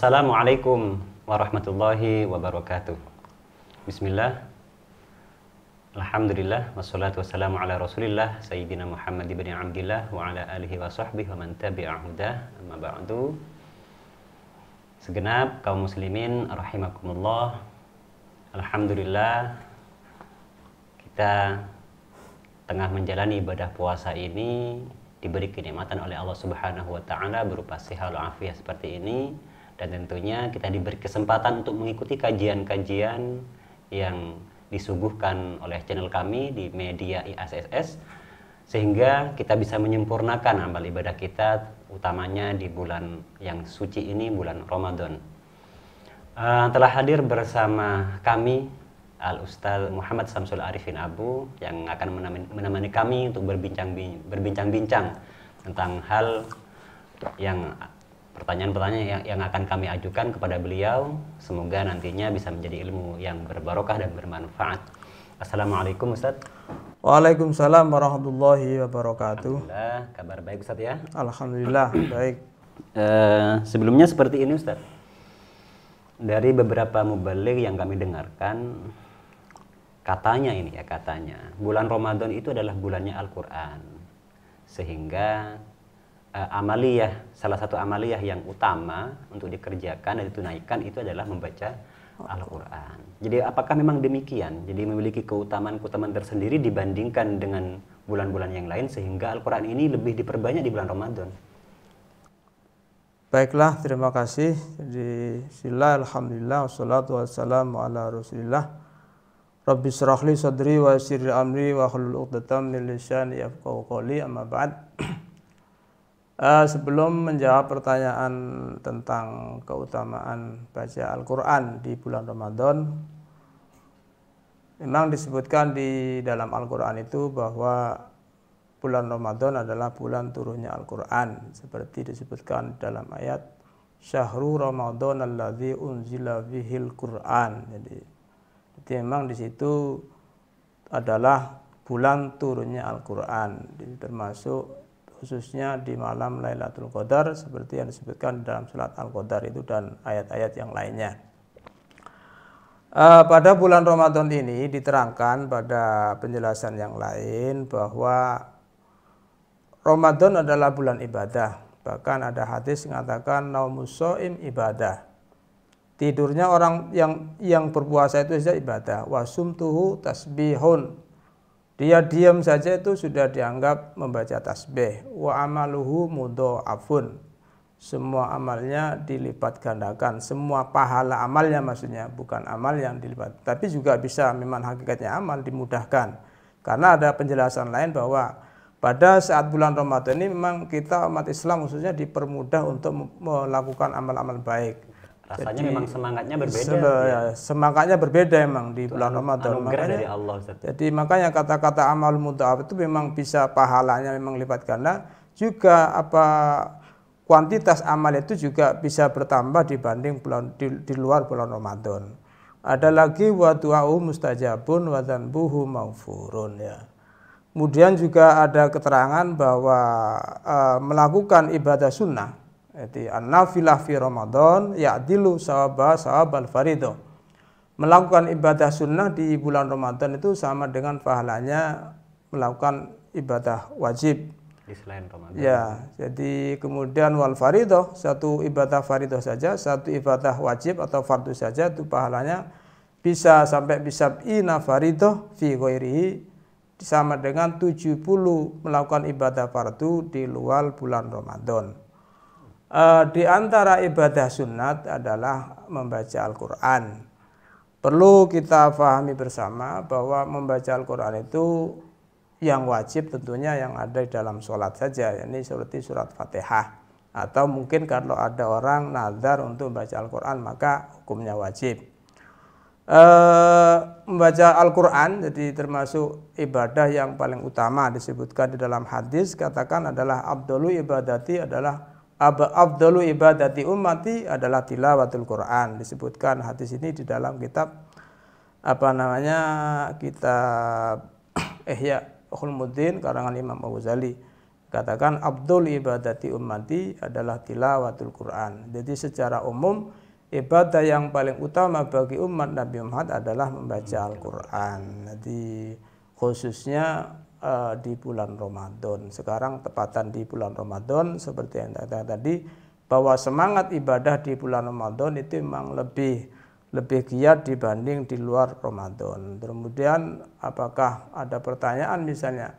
Assalamualaikum warahmatullahi wabarakatuh. Bismillah. Alhamdulillah wassalatu wassalamu ala Rasulillah Sayyidina Muhammad ibn Abdillah wa ala alihi wa sahbihi wa man tabi'a hudah amma ba'du. Segenap kaum muslimin rahimakumullah. Alhamdulillah kita tengah menjalani ibadah puasa ini diberi kenikmatan oleh Allah Subhanahu wa taala berupa sehat walafiat seperti ini dan tentunya kita diberi kesempatan untuk mengikuti kajian-kajian yang disuguhkan oleh channel kami di media IASSS sehingga kita bisa menyempurnakan amal ibadah kita utamanya di bulan yang suci ini bulan Ramadan. Uh, telah hadir bersama kami Al Ustaz Muhammad Samsul Arifin Abu yang akan menemani kami untuk berbincang-bincang tentang hal yang pertanyaan-pertanyaan yang, yang akan kami ajukan kepada beliau. Semoga nantinya bisa menjadi ilmu yang berbarokah dan bermanfaat. Assalamualaikum Ustaz. Waalaikumsalam warahmatullahi wabarakatuh. Alhamdulillah, kabar baik Ustaz ya? Alhamdulillah, baik. Uh, sebelumnya seperti ini Ustaz. Dari beberapa mubalik yang kami dengarkan, katanya ini ya katanya, bulan Ramadan itu adalah bulannya Al-Quran. Sehingga uh, amaliyah salah satu amaliyah yang utama untuk dikerjakan dan ditunaikan itu adalah membaca Al-Qur'an. Jadi apakah memang demikian? Jadi memiliki keutamaan-keutamaan tersendiri dibandingkan dengan bulan-bulan yang lain sehingga Al-Qur'an ini lebih diperbanyak di bulan Ramadan. Baiklah, terima kasih. Jadi sila alhamdulillah wassalatu wassalamu ala Rasulillah. Rabbi syrahli sadri wa yassir amri wa hlul 'uqdatam min lisani yafqahu qawli amma ba'd. Uh, sebelum menjawab pertanyaan tentang keutamaan baca Al-Quran di bulan Ramadan, memang disebutkan di dalam Al-Quran itu bahwa bulan Ramadan adalah bulan turunnya Al-Quran, seperti disebutkan dalam ayat Syahru Ramadan alladzi unzila bihil Quran. Jadi, jadi memang di situ adalah bulan turunnya Al-Quran, termasuk khususnya di malam Lailatul Qadar seperti yang disebutkan dalam surat Al-Qadar itu dan ayat-ayat yang lainnya. Uh, pada bulan Ramadan ini diterangkan pada penjelasan yang lain bahwa Ramadan adalah bulan ibadah. Bahkan ada hadis mengatakan naumusoim ibadah. Tidurnya orang yang yang berpuasa itu saja ibadah. Wasumtuhu tasbihun dia diam saja itu sudah dianggap membaca tasbih. Wa amaluhu afun. Semua amalnya dilipat gandakan. Semua pahala amalnya maksudnya. Bukan amal yang dilipat. Tapi juga bisa memang hakikatnya amal dimudahkan. Karena ada penjelasan lain bahwa pada saat bulan Ramadan ini memang kita umat Islam khususnya dipermudah untuk melakukan amal-amal baik rasanya Jadi, memang semangatnya berbeda. Se ya. Semangatnya berbeda emang di itu bulan Ramadan. Makanya dari Allah. Ustaz. Jadi makanya kata-kata amal mudhaf itu memang bisa pahalanya memang lipat ganda. Juga apa kuantitas amal itu juga bisa bertambah dibanding bulan di, di luar bulan Ramadan. Ada lagi wa du'a'u mustajabun wa dzanbuhu maghfurun ya. Kemudian juga ada keterangan bahwa uh, melakukan ibadah sunnah jadi an-nafilah fi Ramadan ya'dilu sawaba sawabal farido. Melakukan ibadah sunnah di bulan Ramadan itu sama dengan pahalanya melakukan ibadah wajib di selain Ramadan. Ya, jadi kemudian wal farido satu ibadah farido saja, satu ibadah wajib atau fardu saja itu pahalanya bisa sampai bisa ina farido fi ghairihi sama dengan 70 melakukan ibadah fardu di luar bulan Ramadan. Uh, di antara ibadah sunat adalah membaca Al-Quran. Perlu kita pahami bersama bahwa membaca Al-Quran itu yang wajib tentunya yang ada di dalam sholat saja, ini seperti surat Fatihah. Atau mungkin kalau ada orang nazar untuk membaca Al-Quran maka hukumnya wajib. Uh, membaca Al-Quran jadi termasuk ibadah yang paling utama disebutkan di dalam hadis katakan adalah abdulu ibadati adalah Abdalu ibadati ummati adalah tilawatul Quran. Disebutkan hadis ini di dalam kitab apa namanya kitab Ihya Ulumuddin karangan Imam Abu Ghazali. katakan abdul ibadati ummati adalah tilawatul Quran. Jadi secara umum ibadah yang paling utama bagi umat Nabi Muhammad adalah membaca Al-Qur'an. Jadi khususnya uh, di bulan Ramadan. Sekarang tepatan di bulan Ramadan seperti yang tadi bahwa semangat ibadah di bulan Ramadan itu memang lebih lebih giat dibanding di luar Ramadan. Kemudian apakah ada pertanyaan misalnya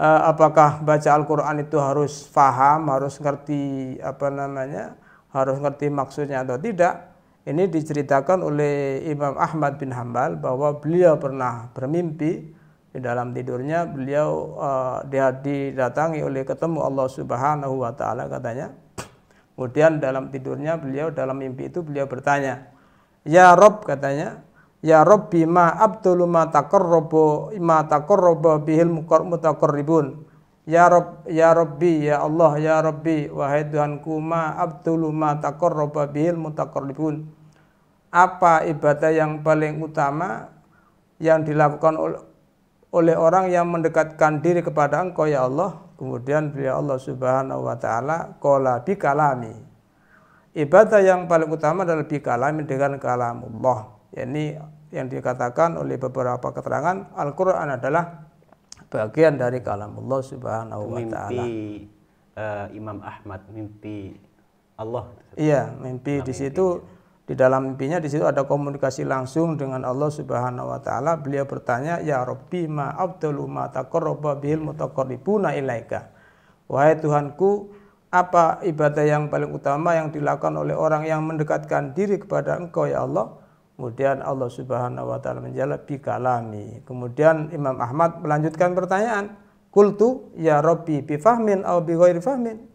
uh, apakah baca Al-Qur'an itu harus faham, harus ngerti apa namanya? harus ngerti maksudnya atau tidak? Ini diceritakan oleh Imam Ahmad bin Hambal bahwa beliau pernah bermimpi di dalam tidurnya beliau uh, didatangi oleh ketemu Allah Subhanahu wa taala katanya. Kemudian dalam tidurnya beliau dalam mimpi itu beliau bertanya, "Ya Rob," katanya, Ya Rabbi ma abdulu ma taqarrabu ma taqarraba bihil mutaqarribun. Ya Rabb ya Rabbi ya Allah ya Rabbi wahai Tuhanku ma abdulu ma taqarraba bihil mutaqarribun. Apa ibadah yang paling utama yang dilakukan oleh orang yang mendekatkan diri kepada Engkau ya Allah? Kemudian beliau Allah Subhanahu wa taala qala bi kalami. Ibadah yang paling utama adalah bi kalami dengan kalamullah yakni yang dikatakan oleh beberapa keterangan Al-Qur'an adalah bagian dari kalam Allah Subhanahu wa taala. Mimpi uh, Imam Ahmad, mimpi Allah. Iya, mimpi di situ di dalam mimpinya di situ ada komunikasi langsung dengan Allah Subhanahu wa taala. Beliau bertanya, "Ya Rabbi, ma afdalu ma taqarraba bihil mutaqarribuna ilaika?" Wahai Tuhanku, apa ibadah yang paling utama yang dilakukan oleh orang yang mendekatkan diri kepada Engkau ya Allah? Kemudian Allah Subhanahu wa taala menjawab bi kalami. Kemudian Imam Ahmad melanjutkan pertanyaan, "Qultu ya Rabbi bi fahmin aw bi ghairi fahmin?"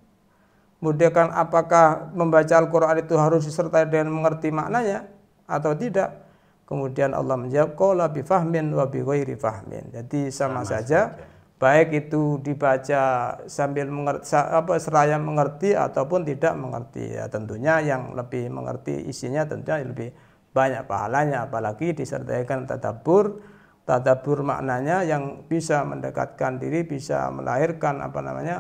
Kemudian apakah membaca Al-Qur'an itu harus disertai dengan mengerti maknanya atau tidak? Kemudian Allah menjawab, "Qala bi fahmin wa bi ghairi fahmin." Jadi sama, sama saja, saja baik itu dibaca sambil mengerti apa seraya mengerti ataupun tidak mengerti ya tentunya yang lebih mengerti isinya tentunya lebih banyak pahalanya apalagi disertaikan tadabur tadabur maknanya yang bisa mendekatkan diri bisa melahirkan apa namanya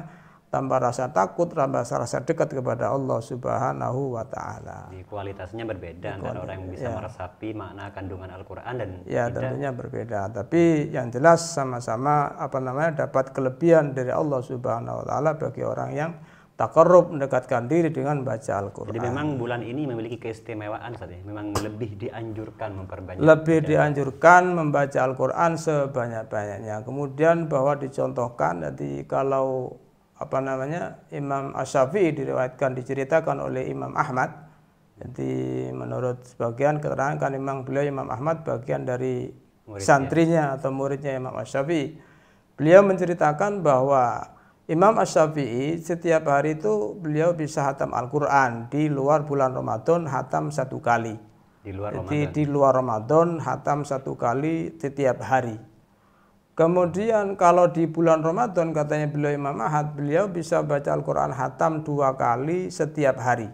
tambah rasa takut tambah rasa dekat kepada Allah Subhanahu wa taala. Kualitasnya berbeda antara orang yang bisa ya. meresapi makna kandungan Al-Qur'an dan Ya, tidak. tentunya berbeda, tapi yang jelas sama-sama apa namanya dapat kelebihan dari Allah Subhanahu wa taala bagi orang yang takarrub mendekatkan diri dengan baca Al-Quran. Jadi memang bulan ini memiliki keistimewaan saja. Memang lebih dianjurkan memperbanyak. Lebih dianjurkan membaca Al-Quran sebanyak-banyaknya. Kemudian bahwa dicontohkan jadi kalau apa namanya Imam Asyafi'i diriwayatkan diceritakan oleh Imam Ahmad. Jadi menurut sebagian keterangan kan memang beliau Imam Ahmad bagian dari muridnya. santrinya atau muridnya Imam Asyafi'i. Beliau menceritakan bahwa Imam Ash-Syafi'i setiap hari itu beliau bisa hatam Al-Quran di luar bulan Ramadan hatam satu kali. Di luar Jadi Ramadan. di luar Ramadan hatam satu kali setiap hari. Kemudian kalau di bulan Ramadan katanya beliau Imam Ahad beliau bisa baca Al-Quran hatam dua kali setiap hari.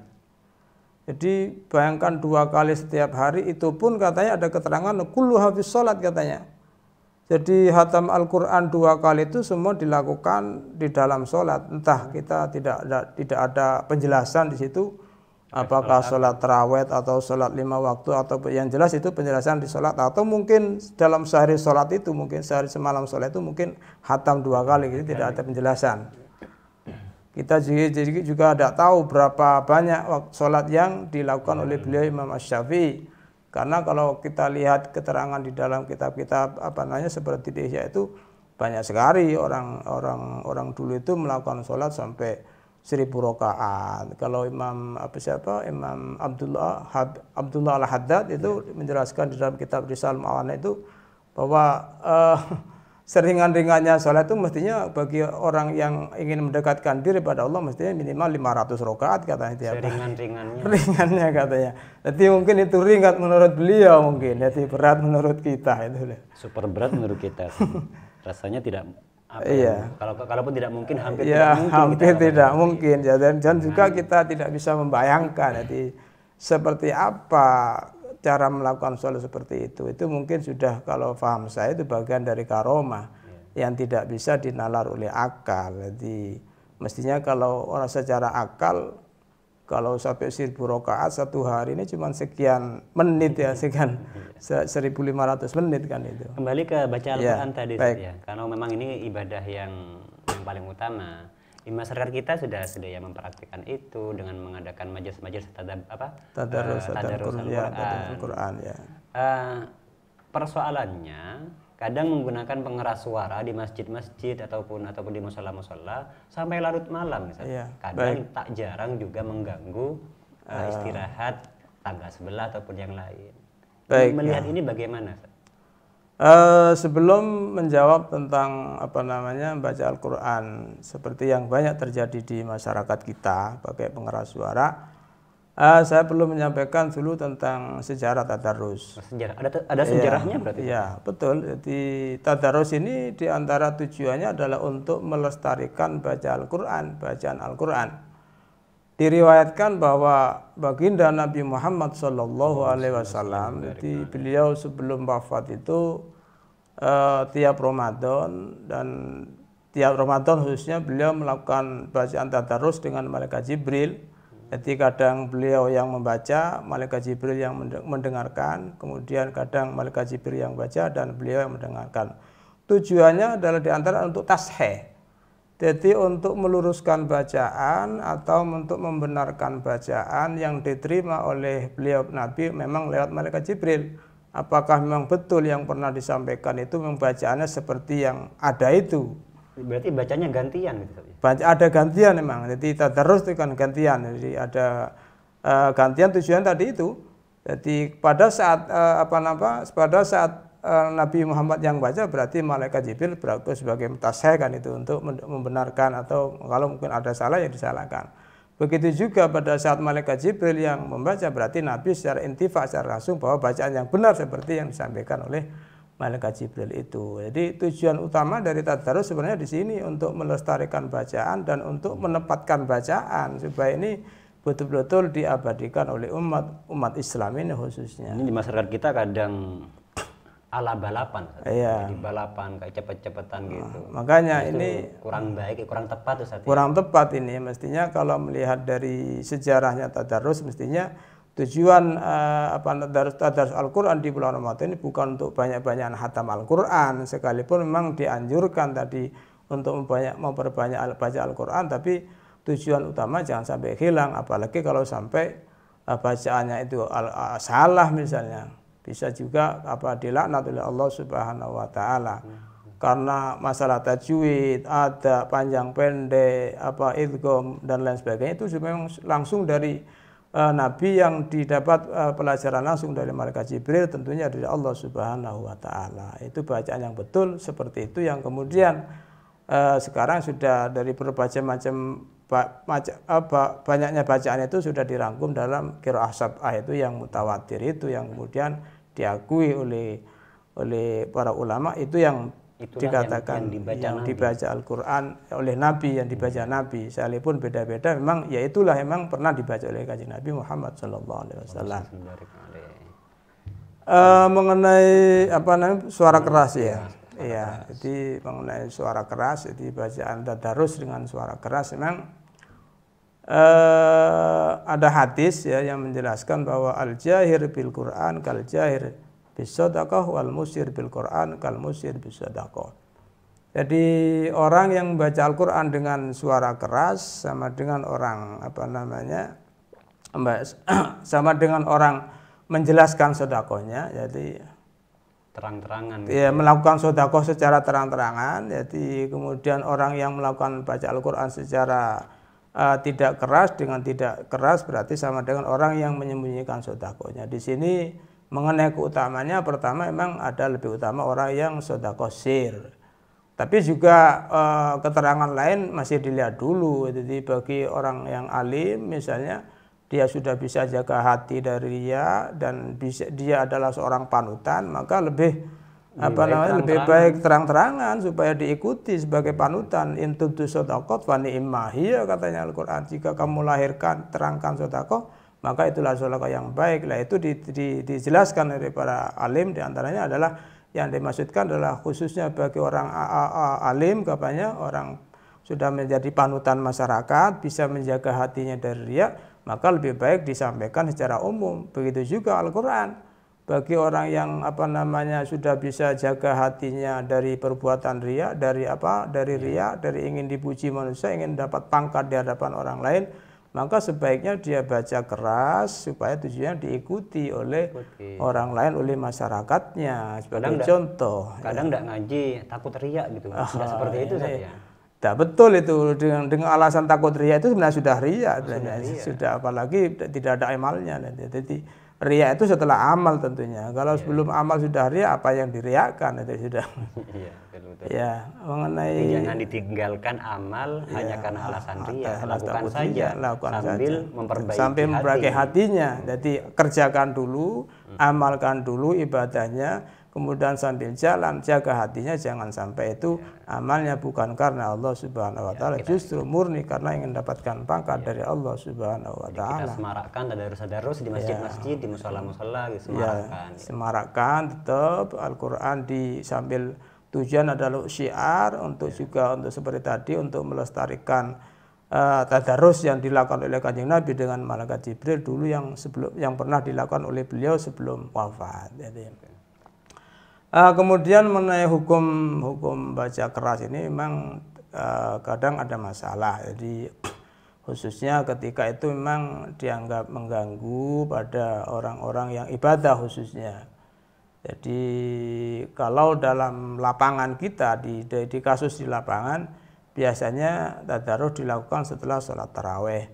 Jadi bayangkan dua kali setiap hari itu pun katanya ada keterangan kullu hafiz salat katanya jadi hatam Al-Quran dua kali itu semua dilakukan di dalam sholat. Entah kita tidak ada, tidak ada penjelasan di situ apakah sholat terawet atau sholat lima waktu atau yang jelas itu penjelasan di sholat atau mungkin dalam sehari sholat itu mungkin sehari semalam sholat itu mungkin hatam dua kali jadi tidak ada penjelasan. Kita juga, juga tidak tahu berapa banyak sholat yang dilakukan oleh beliau Imam Ash-Syafi'i karena kalau kita lihat keterangan di dalam kitab-kitab apa namanya seperti di itu banyak sekali orang-orang orang dulu itu melakukan sholat sampai seribu rakaat. Kalau Imam apa siapa Imam Abdullah Hab, Abdullah Al Haddad itu ya. menjelaskan di dalam kitab Risal Mawana itu bahwa uh, seringan-ringannya sholat itu mestinya bagi orang yang ingin mendekatkan diri pada Allah mestinya minimal 500 rakaat katanya tiap Seringan-ringannya. Ringannya katanya. Jadi mungkin itu ringan menurut beliau mungkin, jadi berat menurut kita itu. Super berat menurut kita. Rasanya tidak apa iya. Ya, kalau kalaupun tidak mungkin hampir ya, tidak mungkin. Hampir tidak mungkin. Ya, dan, dan juga nah. kita tidak bisa membayangkan jadi seperti apa cara melakukan sholat seperti itu itu mungkin sudah kalau paham saya itu bagian dari karomah yang tidak bisa dinalar oleh akal. Jadi mestinya kalau orang secara akal kalau sampai seribu rakaat satu hari ini cuma sekian menit ya sekian 1500 menit kan itu kembali ke baca ya, Al-Quran ya, tadi baik. ya karena memang ini ibadah yang yang paling utama di masyarakat kita sudah sudah ya mempraktikkan itu dengan mengadakan majelis-majelis tadab apa tadarus uh, tadarus Al-Qur'an ya, Al ya. Uh, persoalannya kadang menggunakan pengeras suara di masjid-masjid ataupun ataupun di musola-musola sampai larut malam misalnya. Yeah, kadang baik. tak jarang juga mengganggu uh, istirahat tangga sebelah ataupun yang lain. Baik, melihat ya. ini bagaimana? Uh, sebelum menjawab tentang apa namanya baca Al-Quran seperti yang banyak terjadi di masyarakat kita pakai pengeras suara, Uh, saya perlu menyampaikan dulu tentang sejarah tadarus. Sejarah ada ada sejarahnya ya, berarti? Ya betul. Jadi tadarus ini di antara tujuannya adalah untuk melestarikan baca Al-Quran, bacaan Al-Quran. Diriwayatkan bahwa baginda Nabi Muhammad Shallallahu Alaihi Wasallam, jadi beliau sebelum wafat itu uh, tiap Ramadan dan tiap Ramadan khususnya beliau melakukan bacaan tadarus dengan malaikat Jibril jadi kadang beliau yang membaca, malaikat Jibril yang mendengarkan, kemudian kadang malaikat Jibril yang baca dan beliau yang mendengarkan. Tujuannya adalah di antara untuk tasheh. Jadi untuk meluruskan bacaan atau untuk membenarkan bacaan yang diterima oleh beliau Nabi memang lewat malaikat Jibril. Apakah memang betul yang pernah disampaikan itu membacaannya seperti yang ada itu? Berarti bacanya gantian gitu. Baca, ada gantian memang. Jadi tadarus itu kan gantian. Jadi ada uh, gantian tujuan tadi itu. Jadi pada saat uh, apa nama? Pada saat uh, Nabi Muhammad yang baca berarti malaikat Jibril berarti sebagai mutasai kan itu untuk membenarkan atau kalau mungkin ada salah yang disalahkan. Begitu juga pada saat malaikat Jibril yang membaca berarti Nabi secara intifak secara langsung bahwa bacaan yang benar seperti yang disampaikan oleh malaikat Jibril itu. Jadi tujuan utama dari tadarus sebenarnya di sini untuk melestarikan bacaan dan untuk menempatkan bacaan supaya ini betul-betul diabadikan oleh umat umat Islam ini khususnya. Ini di masyarakat kita kadang ala balapan, iya. di balapan kayak cepet-cepetan nah, gitu. Makanya nah, ini kurang baik, kurang tepat tuh Kurang tepat ini mestinya kalau melihat dari sejarahnya tadarus mestinya tujuan uh, apa tadarus, tadarus Al-Qur'an di bulan Ramadan ini bukan untuk banyak-banyak hatam Al-Qur'an. Sekalipun memang dianjurkan tadi untuk membanyak memperbanyak baca Al-Qur'an tapi tujuan utama jangan sampai hilang. Apalagi kalau sampai uh, bacaannya itu al, uh, salah misalnya. Bisa juga apa dilaknat oleh Allah Subhanahu wa taala. Karena masalah tajwid ada panjang pendek apa idgham dan lain sebagainya itu memang langsung dari nabi yang didapat uh, pelajaran langsung dari malaikat Jibril tentunya dari Allah Subhanahu wa taala. Itu bacaan yang betul seperti itu yang kemudian uh, sekarang sudah dari berbagai macam banyaknya bacaan itu sudah dirangkum dalam qiraah sab'ah itu yang mutawatir itu yang kemudian diakui oleh oleh para ulama itu yang Itulah dikatakan yang, yang dibaca, yang dibaca Al-Quran oleh Nabi yang dibaca hmm. Nabi sekalipun beda-beda. Memang ya itulah memang pernah dibaca oleh kajian Nabi Muhammad Shallallahu Alaihi Wasallam. Uh, mengenai apa namanya suara keras ya? Iya, jadi mengenai suara keras, jadi bacaan tadarus dengan suara keras memang uh, ada hadis ya yang menjelaskan bahwa al jahir bil Quran kal jahir bisadaqah wal musir bil Quran kal musir bisadaqah. Jadi orang yang membaca Al-Qur'an dengan suara keras sama dengan orang apa namanya sama dengan orang menjelaskan sodakohnya jadi terang-terangan gitu. ya melakukan sodakoh secara terang-terangan jadi kemudian orang yang melakukan baca Al-Quran secara uh, tidak keras dengan tidak keras berarti sama dengan orang yang menyembunyikan sodakohnya di sini mengenai keutamanya pertama memang ada lebih utama orang yang sodako sir. Tapi juga e, keterangan lain masih dilihat dulu. Jadi bagi orang yang alim misalnya dia sudah bisa jaga hati dari dia dan bisa dia adalah seorang panutan maka lebih lebih apa namanya terang lebih baik terang-terangan supaya diikuti sebagai panutan. Intutu sodakot fani imahiyah katanya Al-Quran jika kamu lahirkan terangkan sodakot maka itulah sholaka yang baik lah. Itu di, di, dijelaskan dari para alim di antaranya adalah yang dimaksudkan adalah khususnya bagi orang alim katanya orang sudah menjadi panutan masyarakat bisa menjaga hatinya dari riak maka lebih baik disampaikan secara umum. Begitu juga Al-Quran. Bagi orang yang apa namanya sudah bisa jaga hatinya dari perbuatan ria dari apa dari ria dari ingin dipuji manusia ingin dapat pangkat di hadapan orang lain maka sebaiknya dia baca keras supaya tujuannya diikuti oleh Ikuti. orang lain oleh masyarakatnya. Sebagai kadang contoh kadang tidak ya. ngaji takut riak gitu. Ah, tidak seperti itu saja tidak betul itu. Dengan dengan alasan takut riak itu sebenarnya sudah riak. Sudah, sudah apalagi tidak ada amalnya. Jadi Ria itu setelah amal tentunya. Kalau yeah. sebelum amal sudah ria, apa yang diriakan itu sudah. Iya, betul, Ya, mengenai Jadi jangan ditinggalkan amal ya, hanya karena alasan ria. Lakukan saja lakukan sambil saja. memperbaiki sampai memperbaiki hati. hatinya. Jadi kerjakan dulu, hmm. amalkan dulu ibadahnya kemudian sambil jalan jaga hatinya jangan sampai itu ya. amalnya bukan karena Allah Subhanahu wa ya, taala ya, justru murni karena ingin mendapatkan pangkat ya. dari Allah Subhanahu wa taala. Kita semarakkan tadarus-tadarus di masjid-masjid, ya. di musola-musola gitu semarakkan. Ya, semarakkan tetap Al-Qur'an di sambil tujuan adalah syiar untuk ya. juga untuk seperti tadi untuk melestarikan uh, tadarus yang dilakukan oleh Kanjeng Nabi dengan malaikat Jibril dulu yang sebelum yang pernah dilakukan oleh beliau sebelum wafat. Jadi, Uh, kemudian mengenai hukum hukum baca keras ini memang uh, kadang ada masalah. Jadi khususnya ketika itu memang dianggap mengganggu pada orang-orang yang ibadah khususnya. Jadi kalau dalam lapangan kita di, di, di kasus di lapangan biasanya tadarus dilakukan setelah sholat taraweh.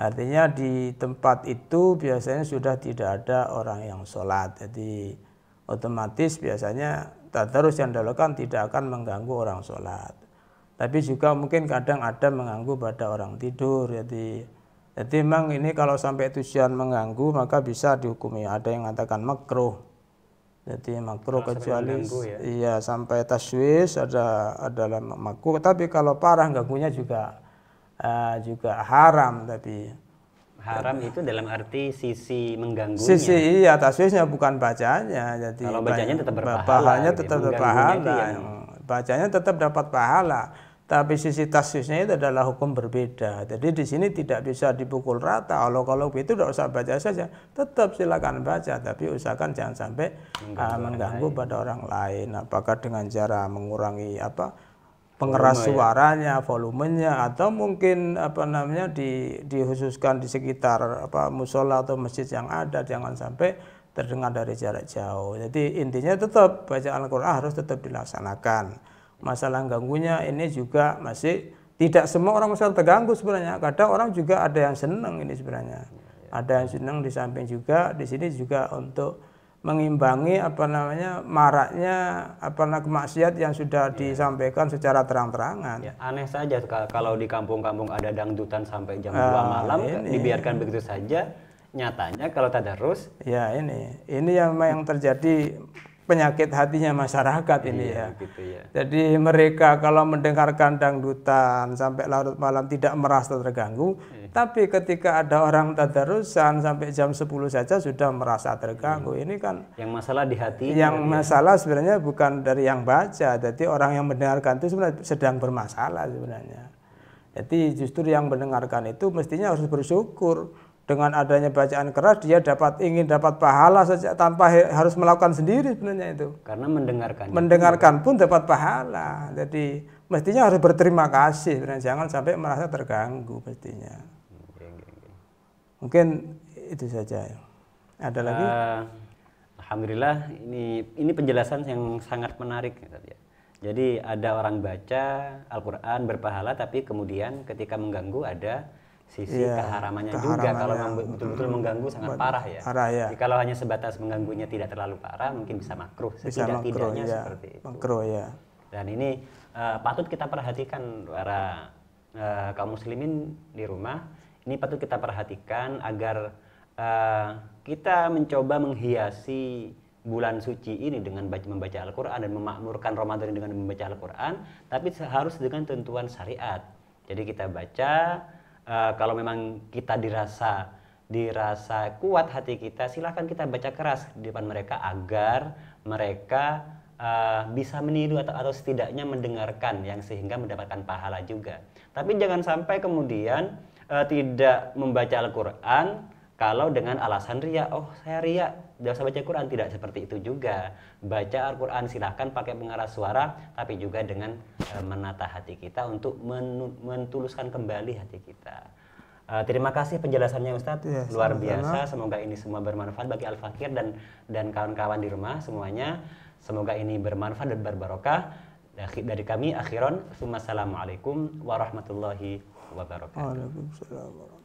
Artinya di tempat itu biasanya sudah tidak ada orang yang sholat. Jadi otomatis biasanya tadarus yang dilakukan tidak akan mengganggu orang sholat. Tapi juga mungkin kadang ada mengganggu pada orang tidur. Jadi, jadi memang ini kalau sampai tujuan mengganggu maka bisa dihukumi. Ada yang mengatakan makruh. Jadi makruh kecuali ya? iya sampai taswis ada adalah makruh. Tapi kalau parah ganggunya juga uh, juga haram. Tapi haram itu dalam arti sisi mengganggunya. Sisi iya taswisnya bukan bacanya. Jadi kalau bacanya tetap berpahala. Pahalanya gitu. tetap berpahala. Bacanya tetap dapat pahala. Tapi sisi taswisnya itu adalah hukum berbeda. Jadi di sini tidak bisa dipukul rata. Kalau kalau itu tidak usah baca saja, tetap silakan baca. Tapi usahakan jangan sampai mengganggu, uh, mengganggu pada orang lain. Apakah dengan cara mengurangi apa pengeras Volume, ya. suaranya, ya. volumenya atau mungkin apa namanya di dikhususkan di sekitar apa musola atau masjid yang ada jangan sampai terdengar dari jarak jauh. Jadi intinya tetap bacaan Al-Qur'an harus tetap dilaksanakan. Masalah ganggunya ini juga masih tidak semua orang masih terganggu sebenarnya. Kadang orang juga ada yang senang ini sebenarnya. Ada yang senang di samping juga di sini juga untuk mengimbangi apa namanya maraknya apa namanya kemaksiat yang sudah ya. disampaikan secara terang-terangan. Ya, aneh saja kalau di kampung-kampung ada dangdutan sampai jam uh, malam ini. dibiarkan begitu saja. Nyatanya kalau tadarus ya ini ini yang yang terjadi penyakit hatinya masyarakat ini iya, ya. Gitu ya. Jadi mereka kalau mendengarkan dangdutan sampai larut malam tidak merasa terganggu, iya. Tapi ketika ada orang tadarusan sampai jam 10 saja sudah merasa terganggu. Iya. Ini kan yang masalah di hati. Yang ya. masalah sebenarnya bukan dari yang baca, jadi orang yang mendengarkan itu sebenarnya sedang bermasalah sebenarnya. Jadi justru yang mendengarkan itu mestinya harus bersyukur dengan adanya bacaan keras dia dapat ingin dapat pahala saja tanpa harus melakukan sendiri sebenarnya itu. Karena mendengarkan. Mendengarkan pun dapat pahala. Jadi mestinya harus berterima kasih jangan sampai merasa terganggu mestinya. Mungkin itu saja. Ada lagi? Uh, Alhamdulillah ini ini penjelasan yang sangat menarik ya. Jadi ada orang baca Al-Qur'an berpahala tapi kemudian ketika mengganggu ada sisi ya, keharamannya, juga kalau betul-betul mengganggu sangat parah ya. Parah ya. Jadi kalau hanya sebatas mengganggunya tidak terlalu parah mungkin bisa makruh setidak-tidaknya ya. seperti itu. Makruh ya. Dan ini uh, patut kita perhatikan para uh, kaum muslimin di rumah. Ini patut kita perhatikan agar uh, kita mencoba menghiasi bulan suci ini dengan baca, membaca Al-Quran dan memakmurkan Ramadan dengan membaca Al-Quran, tapi harus dengan tentuan syariat. Jadi kita baca uh, kalau memang kita dirasa dirasa kuat hati kita, silahkan kita baca keras di depan mereka agar mereka uh, bisa meniru atau, atau setidaknya mendengarkan yang sehingga mendapatkan pahala juga. Tapi jangan sampai kemudian uh, tidak membaca Al-Quran kalau dengan alasan ria, oh saya ria, tidak usah baca Quran, tidak seperti itu juga. Baca Al-Quran silahkan pakai pengarah suara, tapi juga dengan uh, menata hati kita untuk mentuluskan kembali hati kita. Uh, terima kasih penjelasannya Ustadz, ya, luar sama -sama. biasa. Semoga ini semua bermanfaat bagi Al Fakir dan dan kawan-kawan di rumah semuanya. Semoga ini bermanfaat dan berbarokah. Dari kami akhiron, Assalamualaikum warahmatullahi wabarakatuh. الله بارك فيك. وعليكم السلام ورحمة الله